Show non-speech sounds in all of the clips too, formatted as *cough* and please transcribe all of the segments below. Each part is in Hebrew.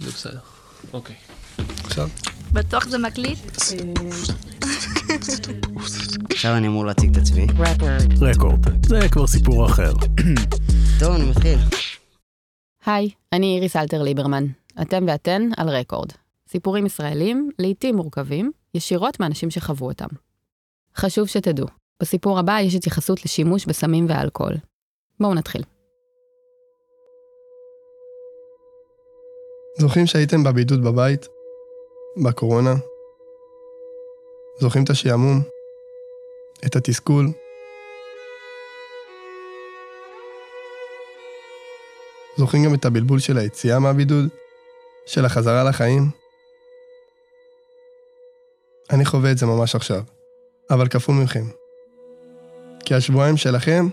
זה בסדר. אוקיי. עכשיו? בטוח זה מקליט? עכשיו אני אמור להציג את עצמי. רקורד, זה כבר סיפור אחר. טוב, אני מתחיל. היי, אני איריס אלתר ליברמן. אתם ואתן על רקורד. סיפורים ישראלים, לעיתים מורכבים, ישירות מאנשים שחוו אותם. חשוב שתדעו, בסיפור הבא יש התייחסות לשימוש בסמים ואלכוהול. בואו נתחיל. זוכרים שהייתם בבידוד בבית? בקורונה? זוכרים את השעמום? את התסכול? זוכרים גם את הבלבול של היציאה מהבידוד? של החזרה לחיים? אני חווה את זה ממש עכשיו, אבל כפול מכם. כי השבועיים שלכם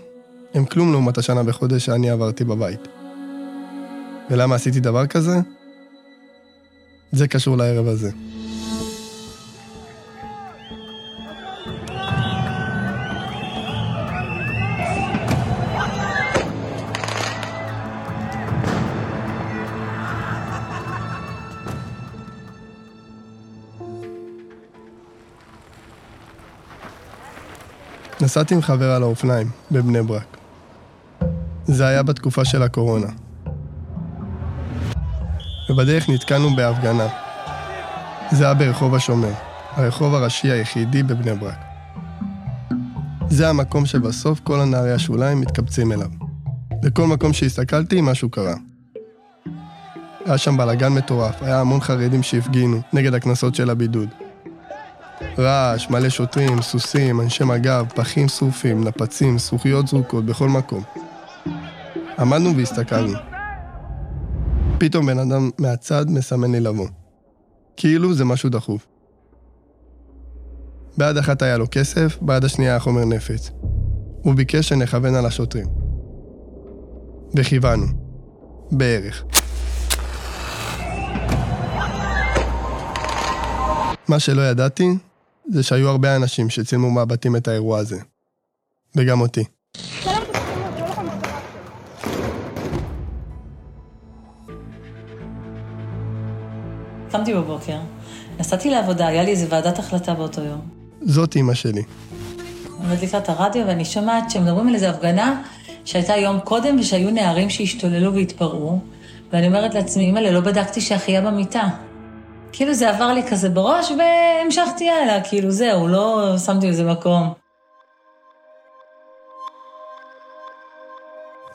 הם כלום לעומת השנה בחודש שאני עברתי בבית. ולמה עשיתי דבר כזה? זה קשור לערב הזה. נסעתי עם חבר על האופניים, בבני ברק. זה היה בתקופה של הקורונה. ובדרך נתקענו בהפגנה. זה היה ברחוב השומר, הרחוב הראשי היחידי בבני ברק. זה המקום שבסוף כל הנערי השוליים מתקבצים אליו. בכל מקום שהסתכלתי, משהו קרה. היה שם בלאגן מטורף, היה המון חרדים שהפגינו נגד הקנסות של הבידוד. רעש, מלא שוטרים, סוסים, אנשי מג"ב, פחים שרופים, נפצים, זכוכיות זרוקות, בכל מקום. עמדנו והסתכלנו. פתאום בן אדם מהצד מסמן לי לבוא. כאילו זה משהו דחוף. ביד אחת היה לו כסף, ביד השנייה היה חומר נפץ. הוא ביקש שנכוון על השוטרים. וכיוונו. בערך. מה שלא ידעתי, זה שהיו הרבה אנשים שצילמו מהבתים את האירוע הזה. וגם אותי. קמתי בבוקר, נסעתי לעבודה, היה לי איזה ועדת החלטה באותו יום. זאת אימא שלי. אני מדליקה את הרדיו ואני שומעת שמדברים על איזו הפגנה שהייתה יום קודם ושהיו נערים שהשתוללו והתפרעו, ואני אומרת לעצמי, אימא'לה, לא בדקתי שאחיה במיטה. כאילו זה עבר לי כזה בראש והמשכתי הלאה, כאילו זהו, לא שמתי לזה מקום.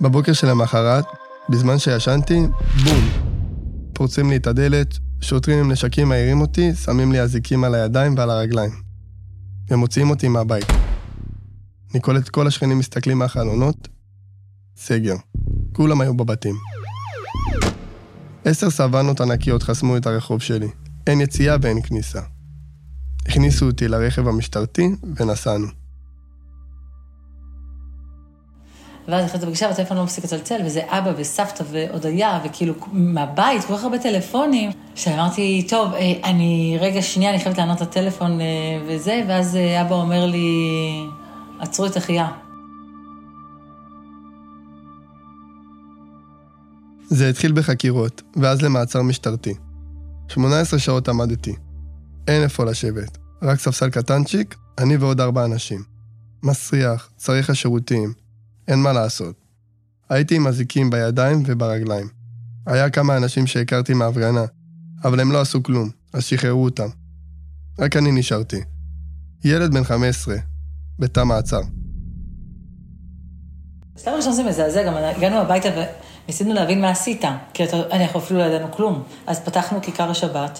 בבוקר של המחרת, בזמן שישנתי, בום. פורצים לי את הדלת, שוטרים עם נשקים מעירים אותי, שמים לי אזיקים על הידיים ועל הרגליים. ומוציאים אותי מהבית. אני קולט כל השכנים מסתכלים מהחלונות, סגר. כולם היו בבתים. עשר סוואנות ענקיות חסמו את הרחוב שלי. אין יציאה ואין כניסה. הכניסו אותי לרכב המשטרתי ונסענו. ואז נכנסת לפגישה והטלפון לא מפסיק לצלצל, וזה אבא וסבתא והודיה, וכאילו מהבית, כל כך הרבה טלפונים, שאמרתי, טוב, אה, אני, רגע, שנייה, אני חייבת לענות לטלפון אה, וזה, ואז אה, אבא אומר לי, עצרו את אחיה. זה התחיל בחקירות, ואז למעצר משטרתי. 18 שעות עמדתי. אין איפה לשבת, רק ספסל קטנצ'יק, אני ועוד ארבע אנשים. מסריח, צריך השירותים, אין מה לעשות. הייתי עם אזיקים בידיים וברגליים. היה כמה אנשים שהכרתי מההפגנה, אבל הם לא עשו כלום, אז שחררו אותם. רק אני נשארתי. ילד בן 15, בתא מעצר. בשלב הראשון זה מזעזע, גם הגענו הביתה וניסינו להבין מה עשית, כי אנחנו אפילו לא ידענו כלום. אז פתחנו כיכר השבת,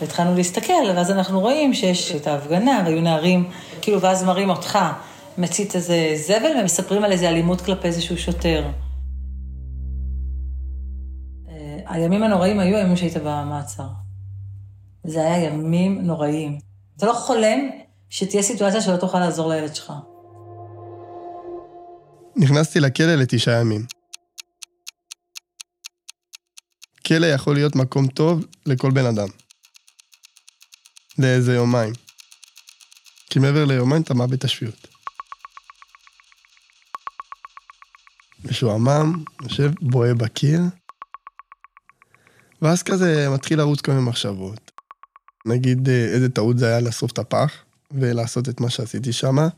והתחלנו להסתכל, ואז אנחנו רואים שיש את ההפגנה, והיו נערים, כאילו, ואז מראים אותך. מצית איזה זבל ומספרים על איזה אלימות כלפי איזשהו שוטר. הימים הנוראים היו הימים שהיית במעצר. זה היה ימים נוראים. אתה לא חולם שתהיה סיטואציה שלא תוכל לעזור לילד שלך. נכנסתי לכלא לתשעה ימים. כלא יכול להיות מקום טוב לכל בן אדם. לאיזה יומיים. כי מעבר ליומיים אתה מאבד את השפיות. משועמם, יושב, בוהה בקיר, ואז כזה מתחיל לרוץ כל מיני מחשבות. נגיד אה, איזה טעות זה היה לאסוף את הפח ולעשות את מה שעשיתי שמה,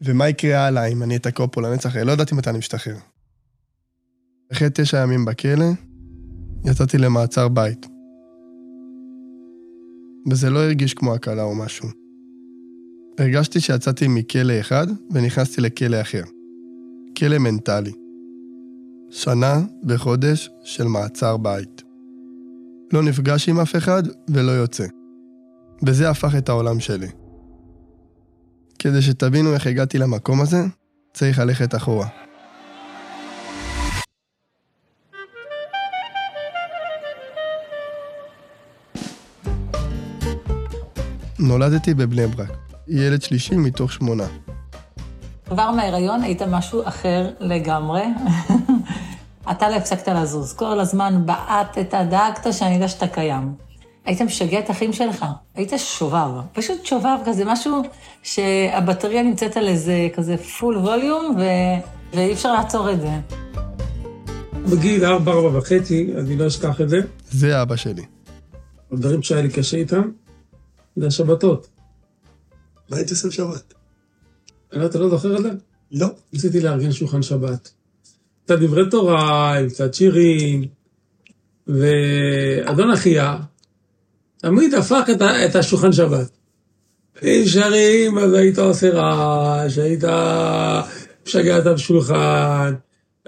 ומה יקרה הלאה אם אני אתקע פה לנצח, לא ידעתי מתי אני משתחרר. אחרי תשע ימים בכלא, יצאתי למעצר בית. וזה לא הרגיש כמו הקלה או משהו. הרגשתי שיצאתי מכלא אחד ונכנסתי לכלא אחר. כלא מנטלי. שנה וחודש של מעצר בית. לא נפגש עם אף אחד ולא יוצא. וזה הפך את העולם שלי. כדי שתבינו איך הגעתי למקום הזה, צריך ללכת אחורה. נולדתי בבני ברק, ילד שלישי מתוך שמונה. כבר מההיריון היית משהו אחר לגמרי. אתה לא הפסקת לזוז. כל הזמן בעטת, דאגת שאני יודע שאתה קיים. היית משגע את האחים שלך, היית שובב. פשוט שובב כזה, משהו שהבטריה נמצאת על איזה כזה פול ווליום, ו... ואי אפשר לעצור את זה. בגיל ארבע, ארבע וחצי, אני לא אשכח את זה. זה אבא שלי. הדברים שהיה לי קשה איתם, זה השבתות. מה היית עושה בשבת? אתה לא זוכר את זה? לא. ניסיתי לארגן שולחן שבת. קצת דברי תורה, עם קצת שירים, ואדון אחיה תמיד הפך את, את השולחן שבת. אם שרים, אז היית עושה רעש, היית משגע את השולחן.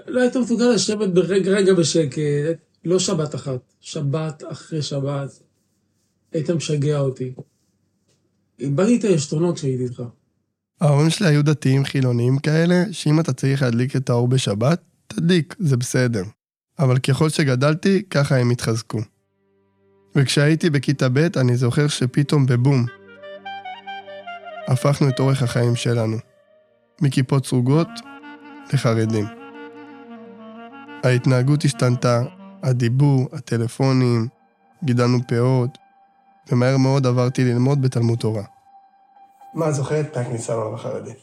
לא היית מסוגל לשבת ברגע רגע בשקט, לא שבת אחת, שבת אחרי שבת. היית משגע אותי. איבדתי את העשתונות כשהייתי איתך. ההורים שלי היו דתיים חילוניים כאלה, שאם אתה צריך להדליק את האור בשבת, תדליק, זה בסדר. אבל ככל שגדלתי, ככה הם התחזקו. וכשהייתי בכיתה ב', אני זוכר שפתאום בבום, הפכנו את אורך החיים שלנו. מכיפות סרוגות לחרדים. ההתנהגות השתנתה, הדיבור, הטלפונים, גידלנו פאות, ומהר מאוד עברתי ללמוד בתלמוד תורה. מה, זוכרת מהכניסה לעולם החרדי?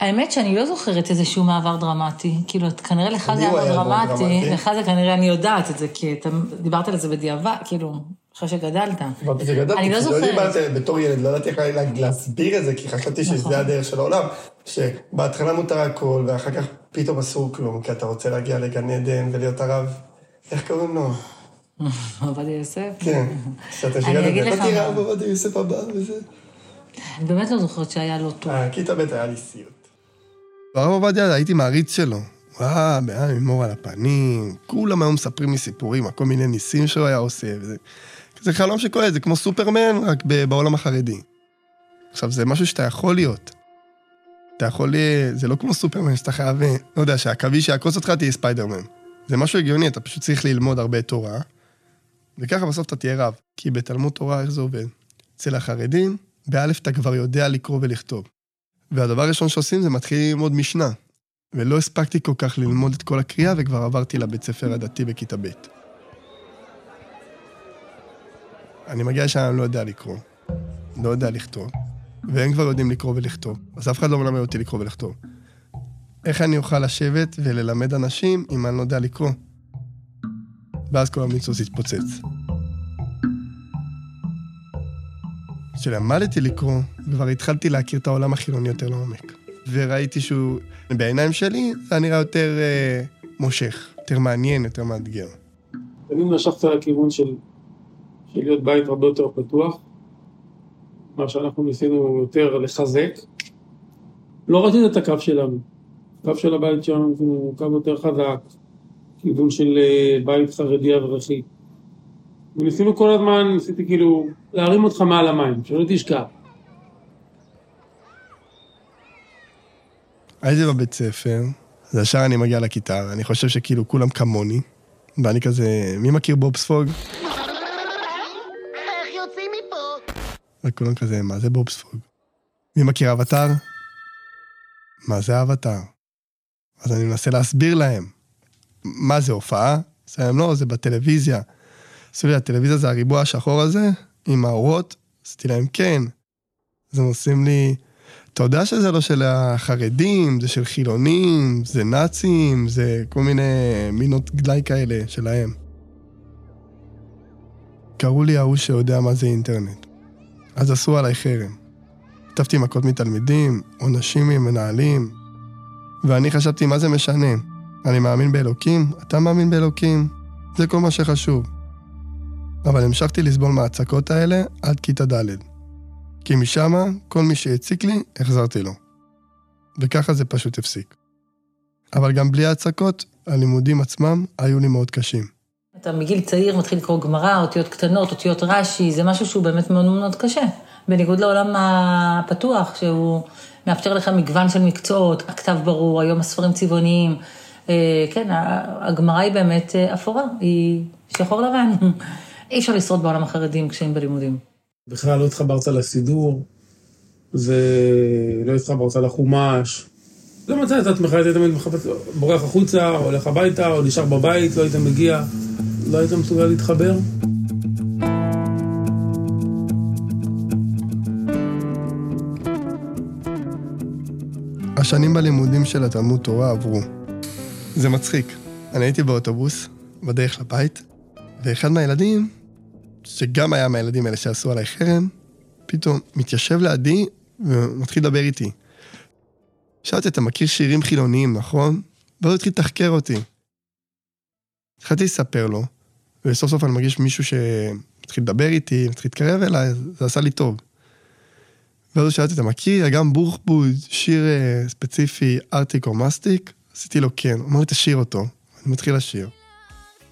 האמת שאני לא זוכרת איזשהו מעבר דרמטי. כאילו, כנראה לך זה היה דרמטי, דרמטי. לך זה כנראה, אני יודעת את זה, כי אתה דיברת על זה בדיעבד, כאילו, אחרי שגדלת. אמרתי שגדלתי, אני לא כי זוכרת. דיברתי בתור ילד, לא ידעתי איך לה- להסביר את זה, כי חשבתי נכון. שזה הדרך של העולם. שבהתחלה מותר הכל, ואחר כך פתאום אסור כלום, כי אתה רוצה להגיע לגן עדן ולהיות הרב. איך קוראים לו? *laughs* עובדיה יוסף. כן. שאתה אני שיגעת, אגיד לך אתה תראה עובדיה יוסף הבא וזה. אני באמת לא זוכרת שהיה לא טוב. אה, כיתה ב' היה לי סיוט. הרב עובדיה, הייתי מעריץ שלו. וואו, היה עם מור על הפנים, כולם היו מספרים לי סיפורים, כל מיני ניסים שהוא היה עושה, וזה... זה חלום שקורה, זה כמו סופרמן, רק בעולם החרדי. עכשיו, זה משהו שאתה יכול להיות. אתה יכול, אה, זה לא כמו סופרמן שאתה חייב, אה, לא יודע, שהעכביש שיעקוץ אותך תהיה ספיידרמן. זה משהו הגיוני, אתה פשוט צריך ללמוד הרבה תורה, וככה בסוף אתה תהיה רב. כי בתלמוד תורה, איך זה עובד? אצל החרדים, באלף אתה כבר יודע לקרוא ולכתוב. והדבר הראשון שעושים זה מתחילים ללמוד משנה. ולא הספקתי כל כך ללמוד את כל הקריאה, וכבר עברתי לבית ספר הדתי בכיתה ב'. אני מגיע לשם, אני לא יודע לקרוא, לא יודע לכתוב, והם כבר יודעים לקרוא ולכתוב, אז אף אחד לא מלמד אותי לקרוא ולכתוב. איך אני אוכל לשבת וללמד אנשים אם אני לא יודע לקרוא? ואז כל המיצוס התפוצץ. כשלמדתי לקרוא, כבר התחלתי להכיר את העולם החילוני יותר לעומק. וראיתי שהוא, בעיניים שלי, זה נראה יותר אה, מושך, יותר מעניין, יותר מאתגר. אני משכת לכיוון של, של להיות בית הרבה יותר פתוח, מה שאנחנו ניסינו יותר לחזק. לא רציתי את הקו שלנו. הקו של הבית שלנו הוא קו יותר חזק, כיוון של אה, בית חרדי אברכי. וניסינו כל הזמן, ניסיתי כאילו להרים אותך מעל המים, שלא תשכח. הייתי בבית ספר, אז ישר אני מגיע לכיתה, ואני חושב שכאילו כולם כמוני, ואני כזה, מי מכיר בובספוג? איך יוצאים מפה? וכולם כזה, מה זה בובספוג? מי מכיר אבטאר? מה זה אבטאר? אז אני מנסה להסביר להם, מה זה הופעה? אז להם לא, זה בטלוויזיה. עשו לי, הטלוויזיה זה הריבוע השחור הזה, עם האורות? עשיתי להם, כן. אז הם עושים לי, אתה יודע שזה לא של החרדים, זה של חילונים, זה נאצים, זה כל מיני מינות גנאי כאלה שלהם. קראו לי ההוא שיודע מה זה אינטרנט. אז עשו עליי חרם. כתבתי מכות מתלמידים, עונשים ממנהלים, ואני חשבתי, מה זה משנה? אני מאמין באלוקים? אתה מאמין באלוקים? זה כל מה שחשוב. אבל המשכתי לסבול מההצקות האלה עד כיתה ד'. כי משם, כל מי שהציק לי, החזרתי לו. וככה זה פשוט הפסיק. אבל גם בלי ההצקות, הלימודים עצמם היו לי מאוד קשים. אתה מגיל צעיר מתחיל לקרוא גמרא, אותיות קטנות, אותיות רש"י, זה משהו שהוא באמת מאוד מאוד קשה. בניגוד לעולם הפתוח, שהוא מאפשר לך מגוון של מקצועות, הכתב ברור, היום הספרים צבעוניים. אה, כן, הגמרא היא באמת אה, אפורה, היא שחור לבן. אי אפשר לשרוד בעולם החרדי עם קשיים בלימודים. בכלל לא התחברת לסידור, ולא התחברת לחומש. לא מצאת את עצמך, היית תמיד מחפש, בורח החוצה, הולך הביתה, או נשאר בבית, לא היית מגיע, לא היית מסוגל להתחבר. השנים בלימודים של התלמוד תורה עברו. זה מצחיק. אני הייתי באוטובוס, בדרך לבית, ואחד מהילדים, שגם היה מהילדים האלה שעשו עליי חרם, פתאום מתיישב לידי ומתחיל לדבר איתי. שאלתי, אתה מכיר שירים חילוניים, נכון? ואז הוא התחיל לתחקר אותי. התחלתי לספר לו, וסוף סוף אני מרגיש מישהו שמתחיל לדבר איתי, מתחיל להתקרב אליי, זה עשה לי טוב. ואז הוא שאלתי, אתה מכיר גם בורחבוד, שיר uh, ספציפי, ארטיק או מסטיק? עשיתי לו כן, הוא אמר לי, תשאיר אותו. אני מתחיל לשיר.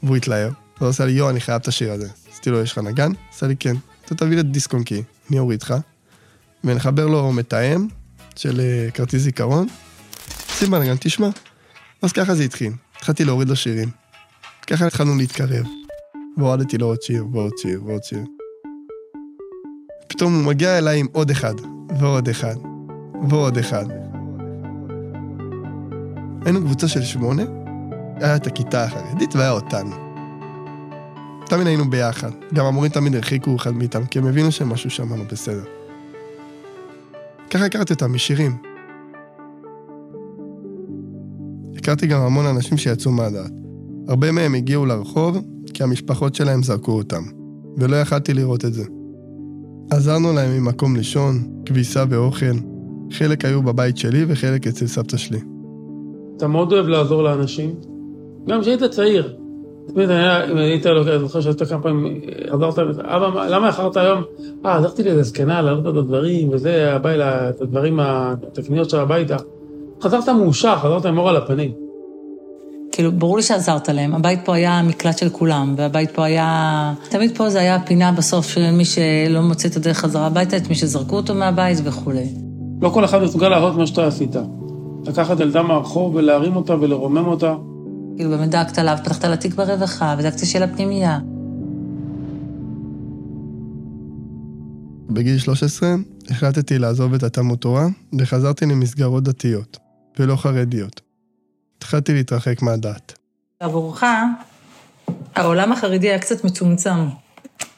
והוא התלהב, והוא עשה לי, יו, אני חייב את השיר הזה. עשיתי לו, יש לך נגן? עשה לי כן. אתה תביא לי דיסק און קי, אני אוריד לך. ונחבר לו מתאם של uh, כרטיס זיכרון. שים בנגן, תשמע. אז ככה זה התחיל. התחלתי להוריד לו שירים. ככה התחלנו להתקרב. והורדתי לו עוד שיר, ועוד שיר, ועוד שיר. פתאום הוא מגיע אליי עם עוד אחד, ועוד אחד, ועוד אחד. היינו קבוצה של שמונה, היה את הכיתה החרדית והיה אותנו. תמיד היינו ביחד. גם המורים תמיד הרחיקו אחד מאיתם, כי הם הבינו שמשהו שם לא בסדר. ככה הכרתי אותם משירים. הכרתי גם המון אנשים שיצאו מהדעת. הרבה מהם הגיעו לרחוב, כי המשפחות שלהם זרקו אותם, ולא יכלתי לראות את זה. עזרנו להם עם מקום לישון, כביסה ואוכל. חלק היו בבית שלי וחלק אצל סבתא שלי. אתה מאוד אוהב לעזור לאנשים, גם כשהיית צעיר. תמיד היה, אם היית לוקח, אני זוכר שאתה כמה פעמים עזרת, אבא, למה איחרת היום? אה, עזרתי לאיזה זקנה להעלות את הדברים, וזה, הבא, את הדברים, את הקניות של הביתה. חזרת מאושר, חזרת עם אור על הפנים. כאילו, ברור לי שעזרת להם. הבית פה היה המקלט של כולם, והבית פה היה... תמיד פה זה היה הפינה בסוף של מי שלא מוצא את הדרך חזרה הביתה, את מי שזרקו אותו מהבית וכולי. לא כל אחד מסוגל לעשות מה שאתה עשית. לקחת ילדה מהרחוב ולהרים אותה ולרומם אותה. כאילו, באמת דאגת לה, פתחת לה תיק ברווחה, ודאגת שיהיה לה פנימייה. בגיל 13 החלטתי לעזוב את התלמוד תורה וחזרתי למסגרות דתיות, ולא חרדיות. התחלתי להתרחק מהדת. עבורך, העולם החרדי היה קצת מצומצם.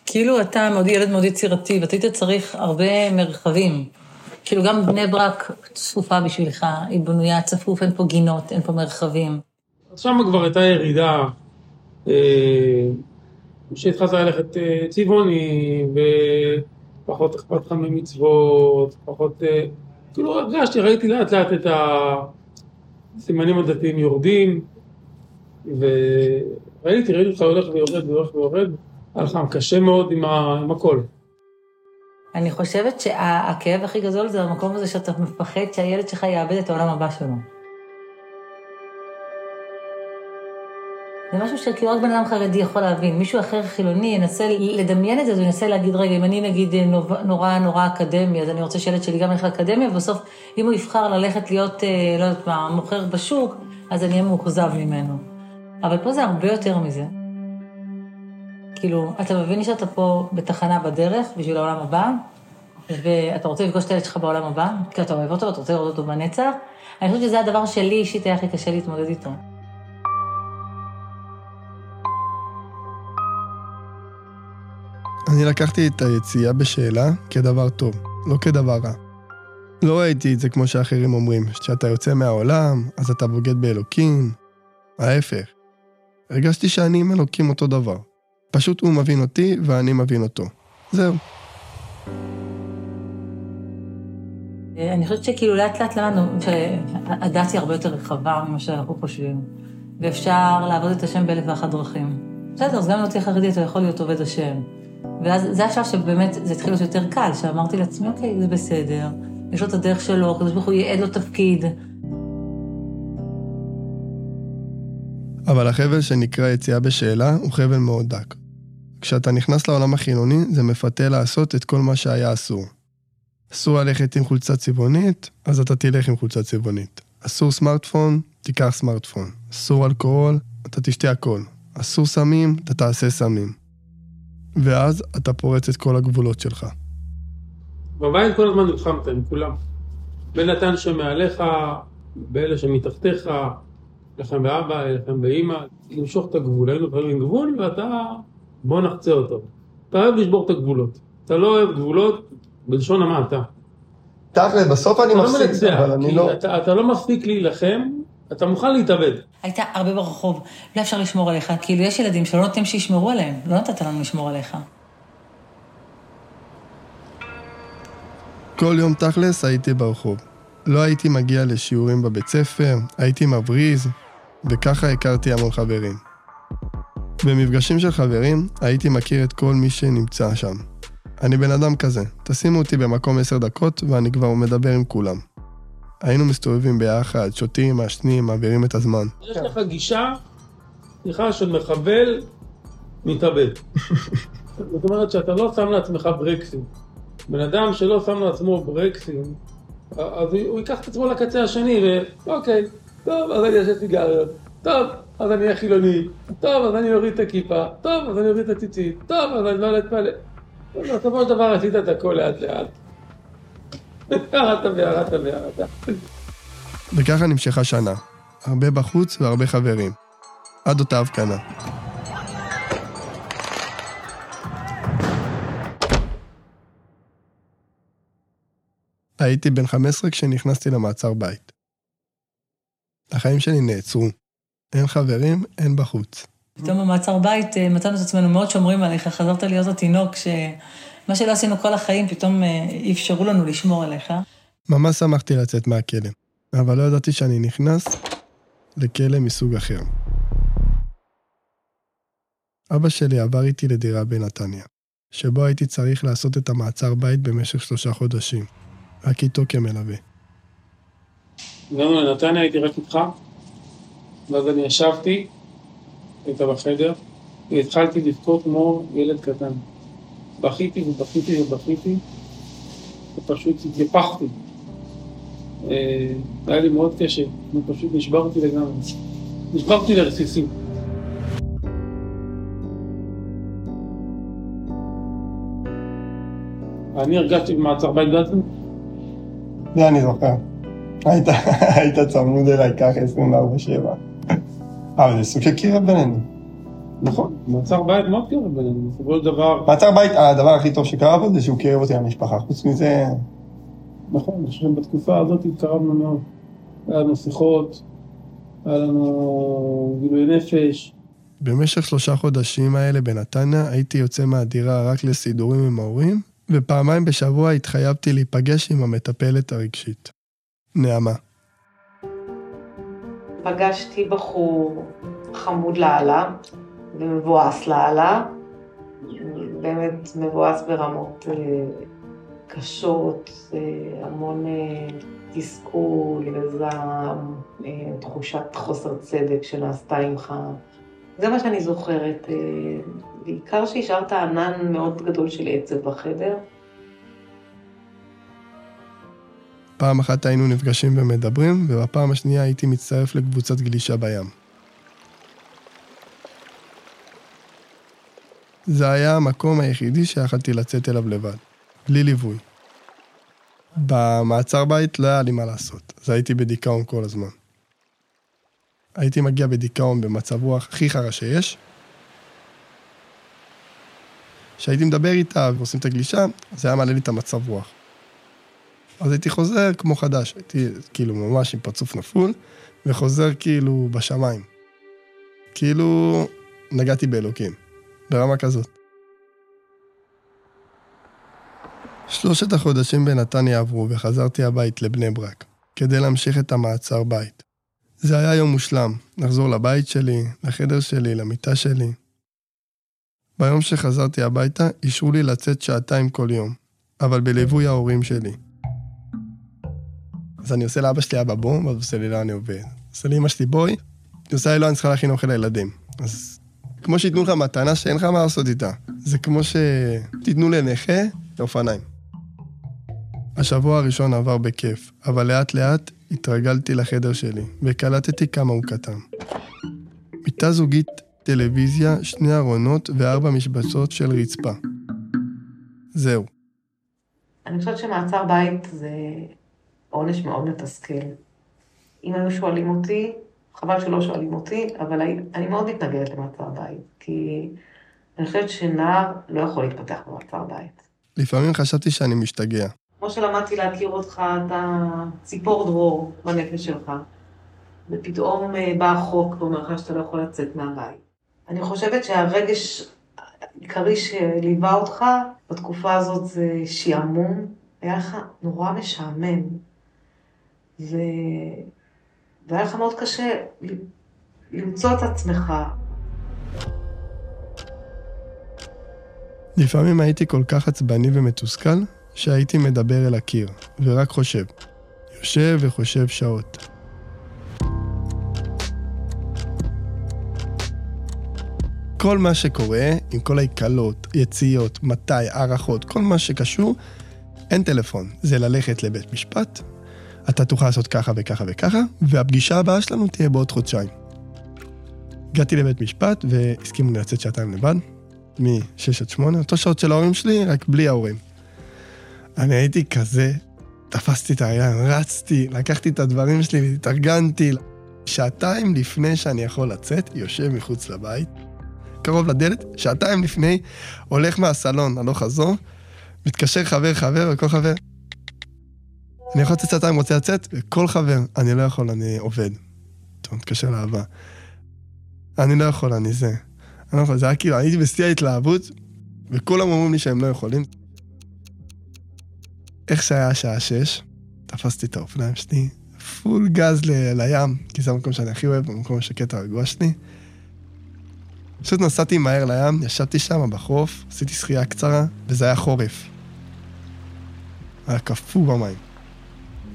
כאילו אתה מאוד ילד מאוד יצירתי, ואתה היית צריך הרבה מרחבים. כאילו גם בני ברק צפופה בשבילך, היא בנויה צפוף, אין פה גינות, אין פה מרחבים. אז שם כבר הייתה ירידה, אה, שהתחלת ללכת אה, צבעוני, ופחות אכפת לך ממצוות, פחות... אה, כאילו הרגשתי, ראיתי לאט לאט את הסימנים הדתיים יורדים, וראיתי, ראיתי אותך הולך ויורד והולך ויורד, היה לך קשה מאוד עם, ה... עם הכל. אני חושבת שהכאב הכי גדול זה המקום הזה שאתה מפחד שהילד שלך יאבד את העולם הבא שלו. זה משהו שכאילו רק בן אדם חרדי יכול להבין. מישהו אחר חילוני ינסה לדמיין את זה, אז הוא ינסה להגיד, רגע, אם אני נגיד נורא נורא אקדמי, אז אני רוצה שילד שלי גם ילך לאקדמיה, ובסוף, אם הוא יבחר ללכת להיות, אה, לא יודעת מה, מוכר בשוק, אז אני אהיה מאוכזב ממנו. אבל פה זה הרבה יותר מזה. כאילו, אתה מבין שאתה פה בתחנה בדרך בשביל העולם הבא, ואתה רוצה לפגוש את הילד שלך בעולם הבא, כי אתה אוהב אותו, אתה רוצה לראות אותו בנצח. אני חושבת שזה הדבר שלי אישית היה הכי קשה להתמודד איתו. אני לקחתי את היציאה בשאלה כדבר טוב, לא כדבר רע. לא ראיתי את זה כמו שאחרים אומרים, שאתה יוצא מהעולם, אז אתה בוגד באלוקים. ההפך. הרגשתי שאני עם אלוקים אותו דבר. פשוט הוא מבין אותי ואני מבין אותו. זהו. אני חושבת שכאילו לאט לאט למדנו שהדת היא הרבה יותר רחבה ממה שאנחנו חושבים, ואפשר לעבוד את השם באלף ואחת דרכים. בסדר, אז גם אם לא תהיה חרדי אתה יכול להיות עובד השם. ואז זה השלב שבאמת זה התחיל להיות יותר קל, שאמרתי לעצמי, אוקיי, זה בסדר, יש לו את הדרך שלו, הקדוש ברוך הוא ייעד לו תפקיד. אבל החבל שנקרא יציאה בשאלה הוא חבל מאוד דק. כשאתה נכנס לעולם החילוני, זה מפתה לעשות את כל מה שהיה אסור. אסור ללכת עם חולצה צבעונית, אז אתה תלך עם חולצה צבעונית. אסור סמארטפון, תיקח סמארטפון. אסור אלכוהול, אתה תשתה הכל. אסור סמים, אתה תעשה סמים. ואז אתה פורץ את כל הגבולות שלך. בבית כל הזמן נלחמת עם כולם. בנתן שמעליך, באלה שמתחתיך, לכם באבא, לכם באימא, למשוך את הגבול. היינו חייבים גבול ואתה, בוא נחצה אותו. אתה אוהב לשבור את הגבולות. אתה לא אוהב גבולות בלשון המעטה. תכל'ס, בסוף אני לא מפסיק, אבל אני לא... אתה, אתה לא מפסיק להילחם, אתה מוכן להתאבד. היית הרבה ברחוב, לא אפשר לשמור עליך, כאילו יש ילדים שלא נותנים שישמרו עליהם, לא נתת לנו לשמור עליך. כל יום תכלס הייתי ברחוב. לא הייתי מגיע לשיעורים בבית ספר, הייתי מבריז, וככה הכרתי המון חברים. במפגשים של חברים, הייתי מכיר את כל מי שנמצא שם. אני בן אדם כזה, תשימו אותי במקום עשר דקות ואני כבר מדבר עם כולם. היינו מסתובבים ביחד, שותים, מעשנים, מעבירים את הזמן. יש לך גישה, סליחה, של מחבל מתאבד. *laughs* זאת אומרת שאתה לא שם לעצמך ברקסים. בן אדם שלא שם לעצמו ברקסים, אז הוא ייקח את עצמו לקצה השני, ואוקיי, טוב, אז אני אעשה סיגריות, טוב, אז אני אהיה חילוני, טוב, אז אני אוריד את הכיפה, טוב, אז אני אוריד את הציצית, טוב, אז אני לא אתפלא. בסופו של דבר עשית את הכל לאט לאט. ירדת וירדת וירדת. וככה נמשכה שנה. הרבה בחוץ והרבה חברים. עד אותה הפגנה. הייתי בן 15 כשנכנסתי למעצר בית. החיים שלי נעצרו. אין חברים, אין בחוץ. פתאום במעצר בית אה, מצאנו את עצמנו מאוד שומרים עליך, חזרת להיות התינוק שמה שלא עשינו כל החיים, פתאום אה, אפשרו לנו לשמור עליך. ממש שמחתי לצאת מהכלא, אבל לא ידעתי שאני נכנס לכלא מסוג אחר. אבא שלי עבר איתי לדירה בנתניה, שבו הייתי צריך לעשות את המעצר בית במשך שלושה חודשים, רק איתו כמלווה. הגענו לנתניה, הייתי רק איתך, ואז אני ישבתי, היית בחדר, והתחלתי לבכות כמו ילד קטן. בכיתי ובכיתי ובכיתי, ופשוט התייפחתי. אה, היה לי מאוד קשה, ופשוט נשברתי לגמרי. נשברתי לרסיסים. אני הרגשתי במעצר בית בעצמי, זה אני זוכר. היית צמוד אליי ככה 24-7. אבל זה סוג של קרב בינינו. נכון, מעצר בית מאוד קרוב בינינו, בסופו של דבר, מעצר בית, הדבר הכי טוב שקרה בו זה שהוא קירב אותי למשפחה. חוץ מזה, נכון, אני חושב שבתקופה הזאת התקרבנו מאוד. היה לנו שיחות, היה לנו גילוי נפש, במשך שלושה חודשים האלה בנתניה הייתי יוצא מהדירה רק לסידורים עם ההורים, ופעמיים בשבוע התחייבתי להיפגש עם המטפלת הרגשית. נעמה. פגשתי בחור חמוד לאללה ומבואס לאללה, באמת מבואס ברמות אה, קשות, אה, המון אה, תסכול וזעם, תחושת חוסר צדק שנעשתה עמך. זה מה שאני זוכרת, בעיקר שהשארת ענן מאוד גדול של עצב בחדר. פעם אחת היינו נפגשים ומדברים, ובפעם השנייה הייתי מצטרף לקבוצת גלישה בים. זה היה המקום היחידי שיכלתי לצאת אליו לבד, בלי ליווי. במעצר בית לא היה לי מה לעשות, אז הייתי בדיכאון כל הזמן. הייתי מגיע בדיכאון במצב רוח הכי חרא שיש. כשהייתי מדבר איתה ועושים את הגלישה, זה היה מעלה לי את המצב רוח. אז הייתי חוזר כמו חדש, הייתי כאילו ממש עם פרצוף נפול, וחוזר כאילו בשמיים. כאילו נגעתי באלוקים. ברמה כזאת. שלושת החודשים בנתניה עברו וחזרתי הבית לבני ברק, כדי להמשיך את המעצר בית. זה היה יום מושלם, לחזור לבית שלי, לחדר שלי, למיטה שלי. ביום שחזרתי הביתה, אישרו לי לצאת שעתיים כל יום, אבל בליווי ההורים שלי. אז אני עושה לאבא שלי אבא ואז הוא עושה לי לא אני עובד. עושה לי אמא שלי בואי, היא עושה לי לא אני צריכה להכין אוכל לילדים. אז כמו שייתנו לך מתנה שאין לך מה לעשות איתה. זה כמו שתיתנו לנכה לאופניים. השבוע הראשון עבר בכיף, אבל לאט לאט התרגלתי לחדר שלי, וקלטתי כמה הוא קטן. מיטה זוגית, טלוויזיה, שני ארונות וארבע משבצות של רצפה. זהו. אני חושבת שמעצר בית זה עונש מאוד מתסכל. אם היו שואלים אותי, חבל שלא שואלים אותי, אבל אני מאוד מתנגדת למעצר בית, כי אני חושבת שנער לא יכול להתפתח במעצר בית. לפעמים חשבתי שאני משתגע. כמו שלמדתי להכיר אותך, אתה ציפור דרור בנפש שלך, ופתאום אה, בא החוק ואומר לך שאתה לא יכול לצאת מהבית. אני חושבת שהרגש העיקרי שליווה אותך בתקופה הזאת זה שעמום, היה לך נורא משעמם. ו... והיה לך מאוד קשה למצוא את עצמך. לפעמים הייתי כל כך עצבני ומתוסכל, שהייתי מדבר אל הקיר, ורק חושב. יושב וחושב שעות. כל מה שקורה, עם כל ההקלות, יציאות, מתי, הערכות, כל מה שקשור, אין טלפון. זה ללכת לבית משפט, אתה תוכל לעשות ככה וככה וככה, והפגישה הבאה שלנו תהיה בעוד חודשיים. הגעתי לבית משפט והסכימו לי לצאת שעתיים לבד, מ-6 עד 8, אותו שעות של ההורים שלי, רק בלי ההורים. אני הייתי כזה, תפסתי את היין, רצתי, לקחתי את הדברים שלי, התארגנתי. שעתיים לפני שאני יכול לצאת, יושב מחוץ לבית, קרוב לדלת, שעתיים לפני, הולך מהסלון הלוך חזור, מתקשר חבר חבר, וכל חבר, אני יכול לצאת שעתיים, רוצה לצאת, וכל חבר, אני לא יכול, אני עובד. טוב, מתקשר לאהבה. אני לא יכול, אני זה. אני לא יכול, זה היה כאילו, הייתי בשיא ההתלהבות, וכולם אומרים לי שהם לא יכולים. איך שהיה השעה שש, תפסתי את האופניים שלי, פול גז ל- לים, כי זה המקום שאני הכי אוהב, המקום השקט הרגוע שלי. פשוט נסעתי מהר לים, ישבתי שם בחוף, עשיתי שחייה קצרה, וזה היה חורף. היה קפוא במים.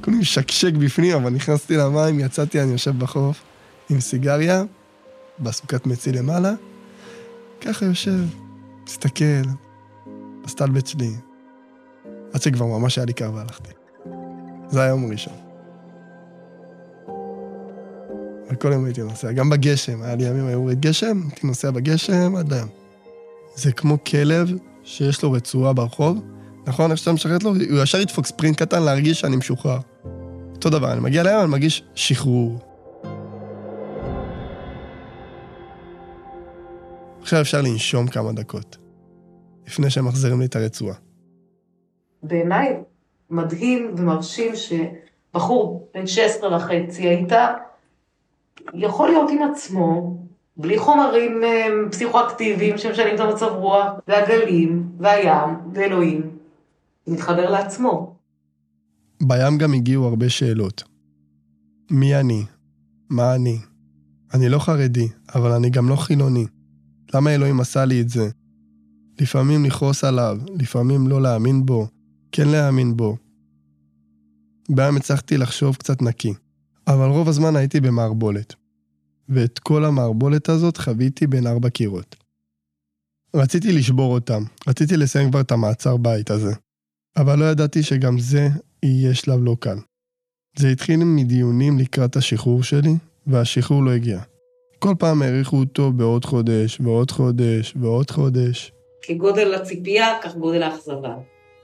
כולי משקשק בפנים, אבל נכנסתי למים, יצאתי, אני יושב בחוף עם סיגריה, בסוכת מצי למעלה, ככה יושב, מסתכל, בסטלבט שלי, עד שכבר ממש היה לי קר והלכתי. זה היה יום ראשון. וכל יום הייתי נוסע, גם בגשם, היה לי ימים, היו רד גשם, הייתי נוסע בגשם עד היום. זה כמו כלב שיש לו רצועה ברחוב, נכון? איך שאתה משחררת לו, הוא ישר ידפוק ספרינט קטן להרגיש שאני משוחרר. אותו דבר, אני מגיע לים, אני מרגיש שחרור. עכשיו אפשר לנשום כמה דקות, לפני שהם מחזירים לי את הרצועה. בעיניי מדהים ומרשים שבחור בן 16 וחצי היית יכול להיות עם עצמו, בלי חומרים אה, פסיכואקטיביים שמשנים את המצב רוח, והגלים, והים, ואלוהים, מתחבר לעצמו. בים גם הגיעו הרבה שאלות. מי אני? מה אני? אני לא חרדי, אבל אני גם לא חילוני. למה אלוהים עשה לי את זה? לפעמים לכעוס עליו, לפעמים לא להאמין בו, כן להאמין בו. בים הצלחתי לחשוב קצת נקי, אבל רוב הזמן הייתי במערבולת. ואת כל המערבולת הזאת חוויתי בין ארבע קירות. רציתי לשבור אותם, רציתי לסיים כבר את המעצר בית הזה. אבל לא ידעתי שגם זה יהיה שלב לא קל. זה התחיל מדיונים לקראת השחרור שלי, והשחרור לא הגיע. כל פעם האריכו אותו בעוד חודש, ועוד חודש, ועוד חודש. כגודל הציפייה, כך גודל האכזבה.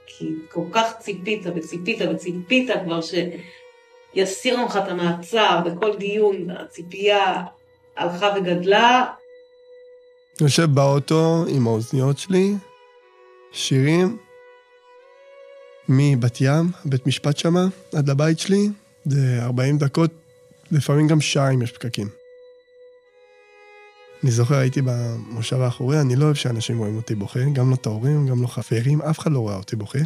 כי כל כך ציפית וציפית וציפית כבר שיסירו ממך את המעצר, בכל דיון הציפייה הלכה וגדלה. יושב באוטו עם האוזניות שלי, שירים, מבת ים, בית משפט שמה, עד לבית שלי, זה 40 דקות, לפעמים גם שעה אם יש פקקים. אני זוכר, הייתי במושב האחורי, אני לא אוהב שאנשים רואים אותי בוכה, גם לא את ההורים, גם לא חברים, אף אחד לא רואה אותי בוכה.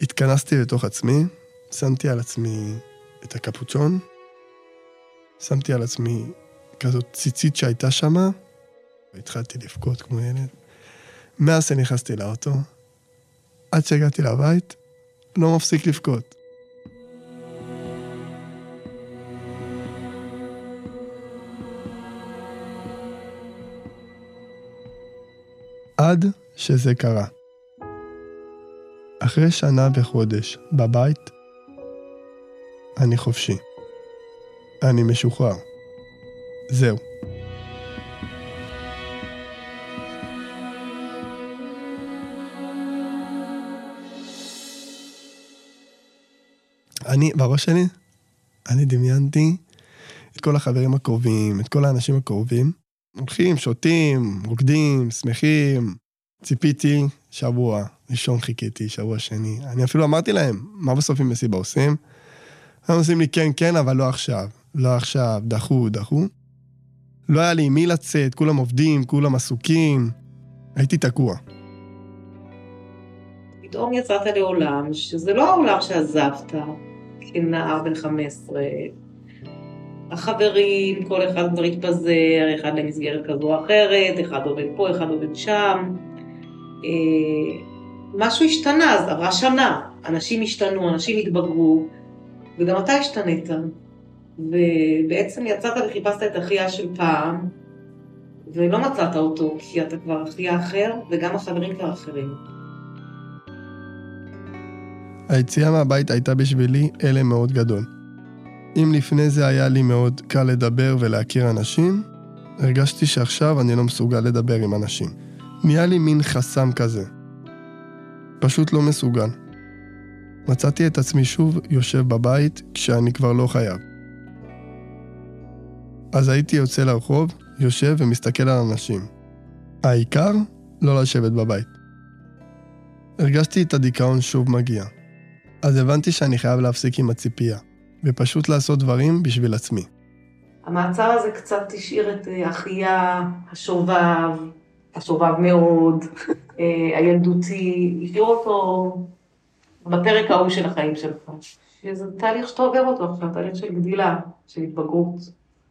התכנסתי לתוך עצמי, שמתי על עצמי את הקפוצ'ון, שמתי על עצמי כזאת ציצית שהייתה שמה, והתחלתי לבכות כמו ילד. מאז שנכנסתי לאוטו, עד שהגעתי לבית, לא מפסיק לבכות. עד שזה קרה. אחרי שנה וחודש בבית, אני חופשי. אני משוחרר. זהו. אני, בראש שלי, אני דמיינתי את כל החברים הקרובים, את כל האנשים הקרובים, הולכים, שותים, רוקדים, שמחים. ציפיתי שבוע, ראשון חיכיתי, שבוע שני. אני אפילו אמרתי להם, מה בסוף עם מסיבה עושים? הם עושים לי כן, כן, אבל לא עכשיו. לא עכשיו, דחו, דחו. לא היה לי עם מי לצאת, כולם עובדים, כולם עסוקים. הייתי תקוע. פתאום יצאת לעולם שזה לא העולם שעזבת כנער בן 15. החברים, כל אחד כבר התפזר, אחד למסגרת כזו או אחרת, אחד עובד פה, אחד עובד שם. אה, משהו השתנה, אז עברה שנה, אנשים השתנו, אנשים התבגרו, וגם אתה השתנית. ובעצם יצאת וחיפשת את אחיה של פעם, ולא מצאת אותו, כי אתה כבר אחיה אחר, וגם החברים כבר אחרים. היציאה מהבית הייתה בשבילי הלם מאוד גדול. אם לפני זה היה לי מאוד קל לדבר ולהכיר אנשים, הרגשתי שעכשיו אני לא מסוגל לדבר עם אנשים. נהיה לי מין חסם כזה. פשוט לא מסוגל. מצאתי את עצמי שוב יושב בבית כשאני כבר לא חייב. אז הייתי יוצא לרחוב, יושב ומסתכל על אנשים. העיקר, לא לשבת בבית. הרגשתי את הדיכאון שוב מגיע. אז הבנתי שאני חייב להפסיק עם הציפייה, ופשוט לעשות דברים בשביל עצמי. המעצר הזה קצת השאיר את אה, אחיה השובב, השובב מאוד, *laughs* אה, הילדותי, השאיר אותו בפרק ההוא של החיים שלך. שזה תהליך שאתה עובר אותו עכשיו, תהליך של גדילה, של התבגרות.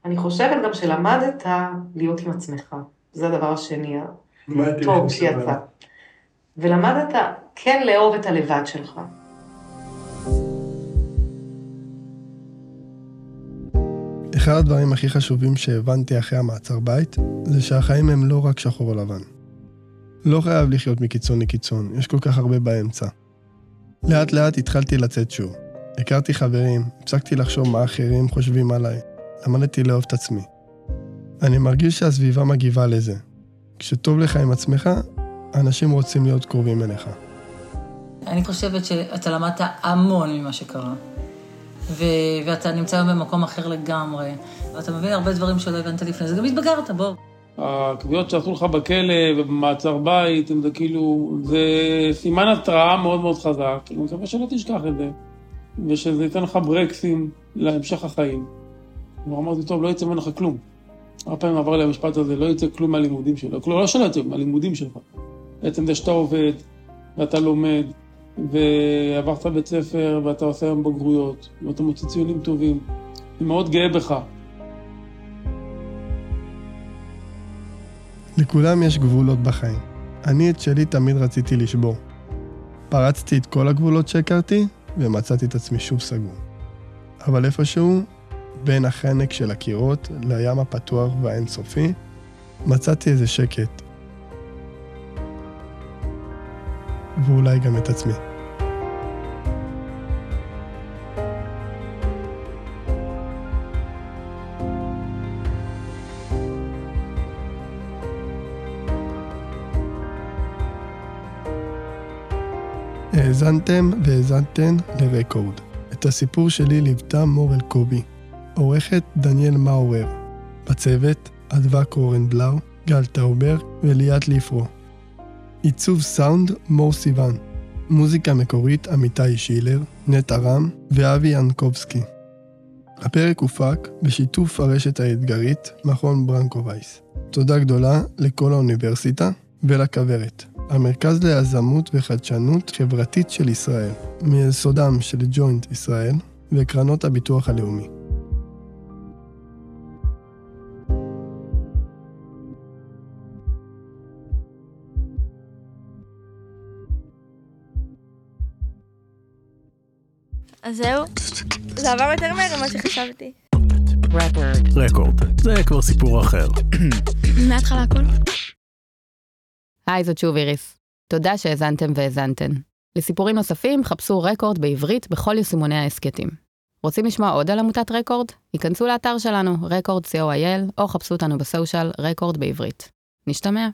אני חושבת גם שלמדת להיות עם עצמך. זה הדבר השני הטוב שיצא. ולמדת כן לאהוב את הלבד שלך. אחד הדברים הכי חשובים שהבנתי אחרי המעצר בית, זה שהחיים הם לא רק שחור או לבן. לא חייב לחיות מקיצון לקיצון, יש כל כך הרבה באמצע. לאט לאט התחלתי לצאת שוב. הכרתי חברים, הפסקתי לחשוב מה אחרים חושבים עליי. למדתי לאהוב את עצמי. אני מרגיש שהסביבה מגיבה לזה. כשטוב לך עם עצמך, אנשים רוצים להיות קרובים אליך. אני חושבת שאתה למדת המון ממה שקרה. ו- ואתה נמצא היום במקום אחר לגמרי, ואתה מבין הרבה דברים שלא הבנת לפני זה, גם התבגרת, בוא. הקביעות שעשו לך בכלא ובמעצר בית, זה כאילו, זה סימן התראה מאוד מאוד חזק, אני מקווה שלא תשכח את זה, ושזה ייתן לך ברקסים להמשך החיים. ואמרתי, טוב, לא יצא ממך כלום. הרבה פעמים עבר לי המשפט הזה, לא יצא כלום מהלימודים שלו. כלומר, לא שלא יצא, מהלימודים שלך. בעצם זה שאתה עובד, ואתה לומד, ועברת בית ספר, ואתה עושה היום בגרויות, ואתה מוצא ציונים טובים. אני מאוד גאה בך. לכולם יש גבולות בחיים. אני את שלי תמיד רציתי לשבור. פרצתי את כל הגבולות שהכרתי, ומצאתי את עצמי שוב סגור. אבל איפשהו, בין החנק של הקירות לים הפתוח והאינסופי, מצאתי איזה שקט. ואולי גם את עצמי. האזנתם והאזנתן לרקורד. את הסיפור שלי ליוותה מור אלקובי, עורכת דניאל מאורר, בצוות אדווה קורנבלאו, גל טאובר וליאת ליפרו. עיצוב סאונד מור סיוון. מוזיקה מקורית אמיתי שילר, נטע רם ואבי ינקובסקי. הפרק הופק בשיתוף הרשת האתגרית, מכון ברנקו וייס. תודה גדולה לכל האוניברסיטה ולכוורת, המרכז ליזמות וחדשנות חברתית של ישראל, מיסודם של ג'וינט ישראל וקרנות הביטוח הלאומי. אז זהו, זה עבר יותר מהר ממה שחשבתי. רקורד, זה כבר סיפור אחר. מההתחלה הכל. היי, זאת שוב איריס. תודה שהאזנתם והאזנתן. לסיפורים נוספים, חפשו רקורד בעברית בכל יישומוני ההסכתים. רוצים לשמוע עוד על עמותת רקורד? היכנסו לאתר שלנו, רקורד co.il, או חפשו אותנו בסושיאל רקורד בעברית. נשתמע.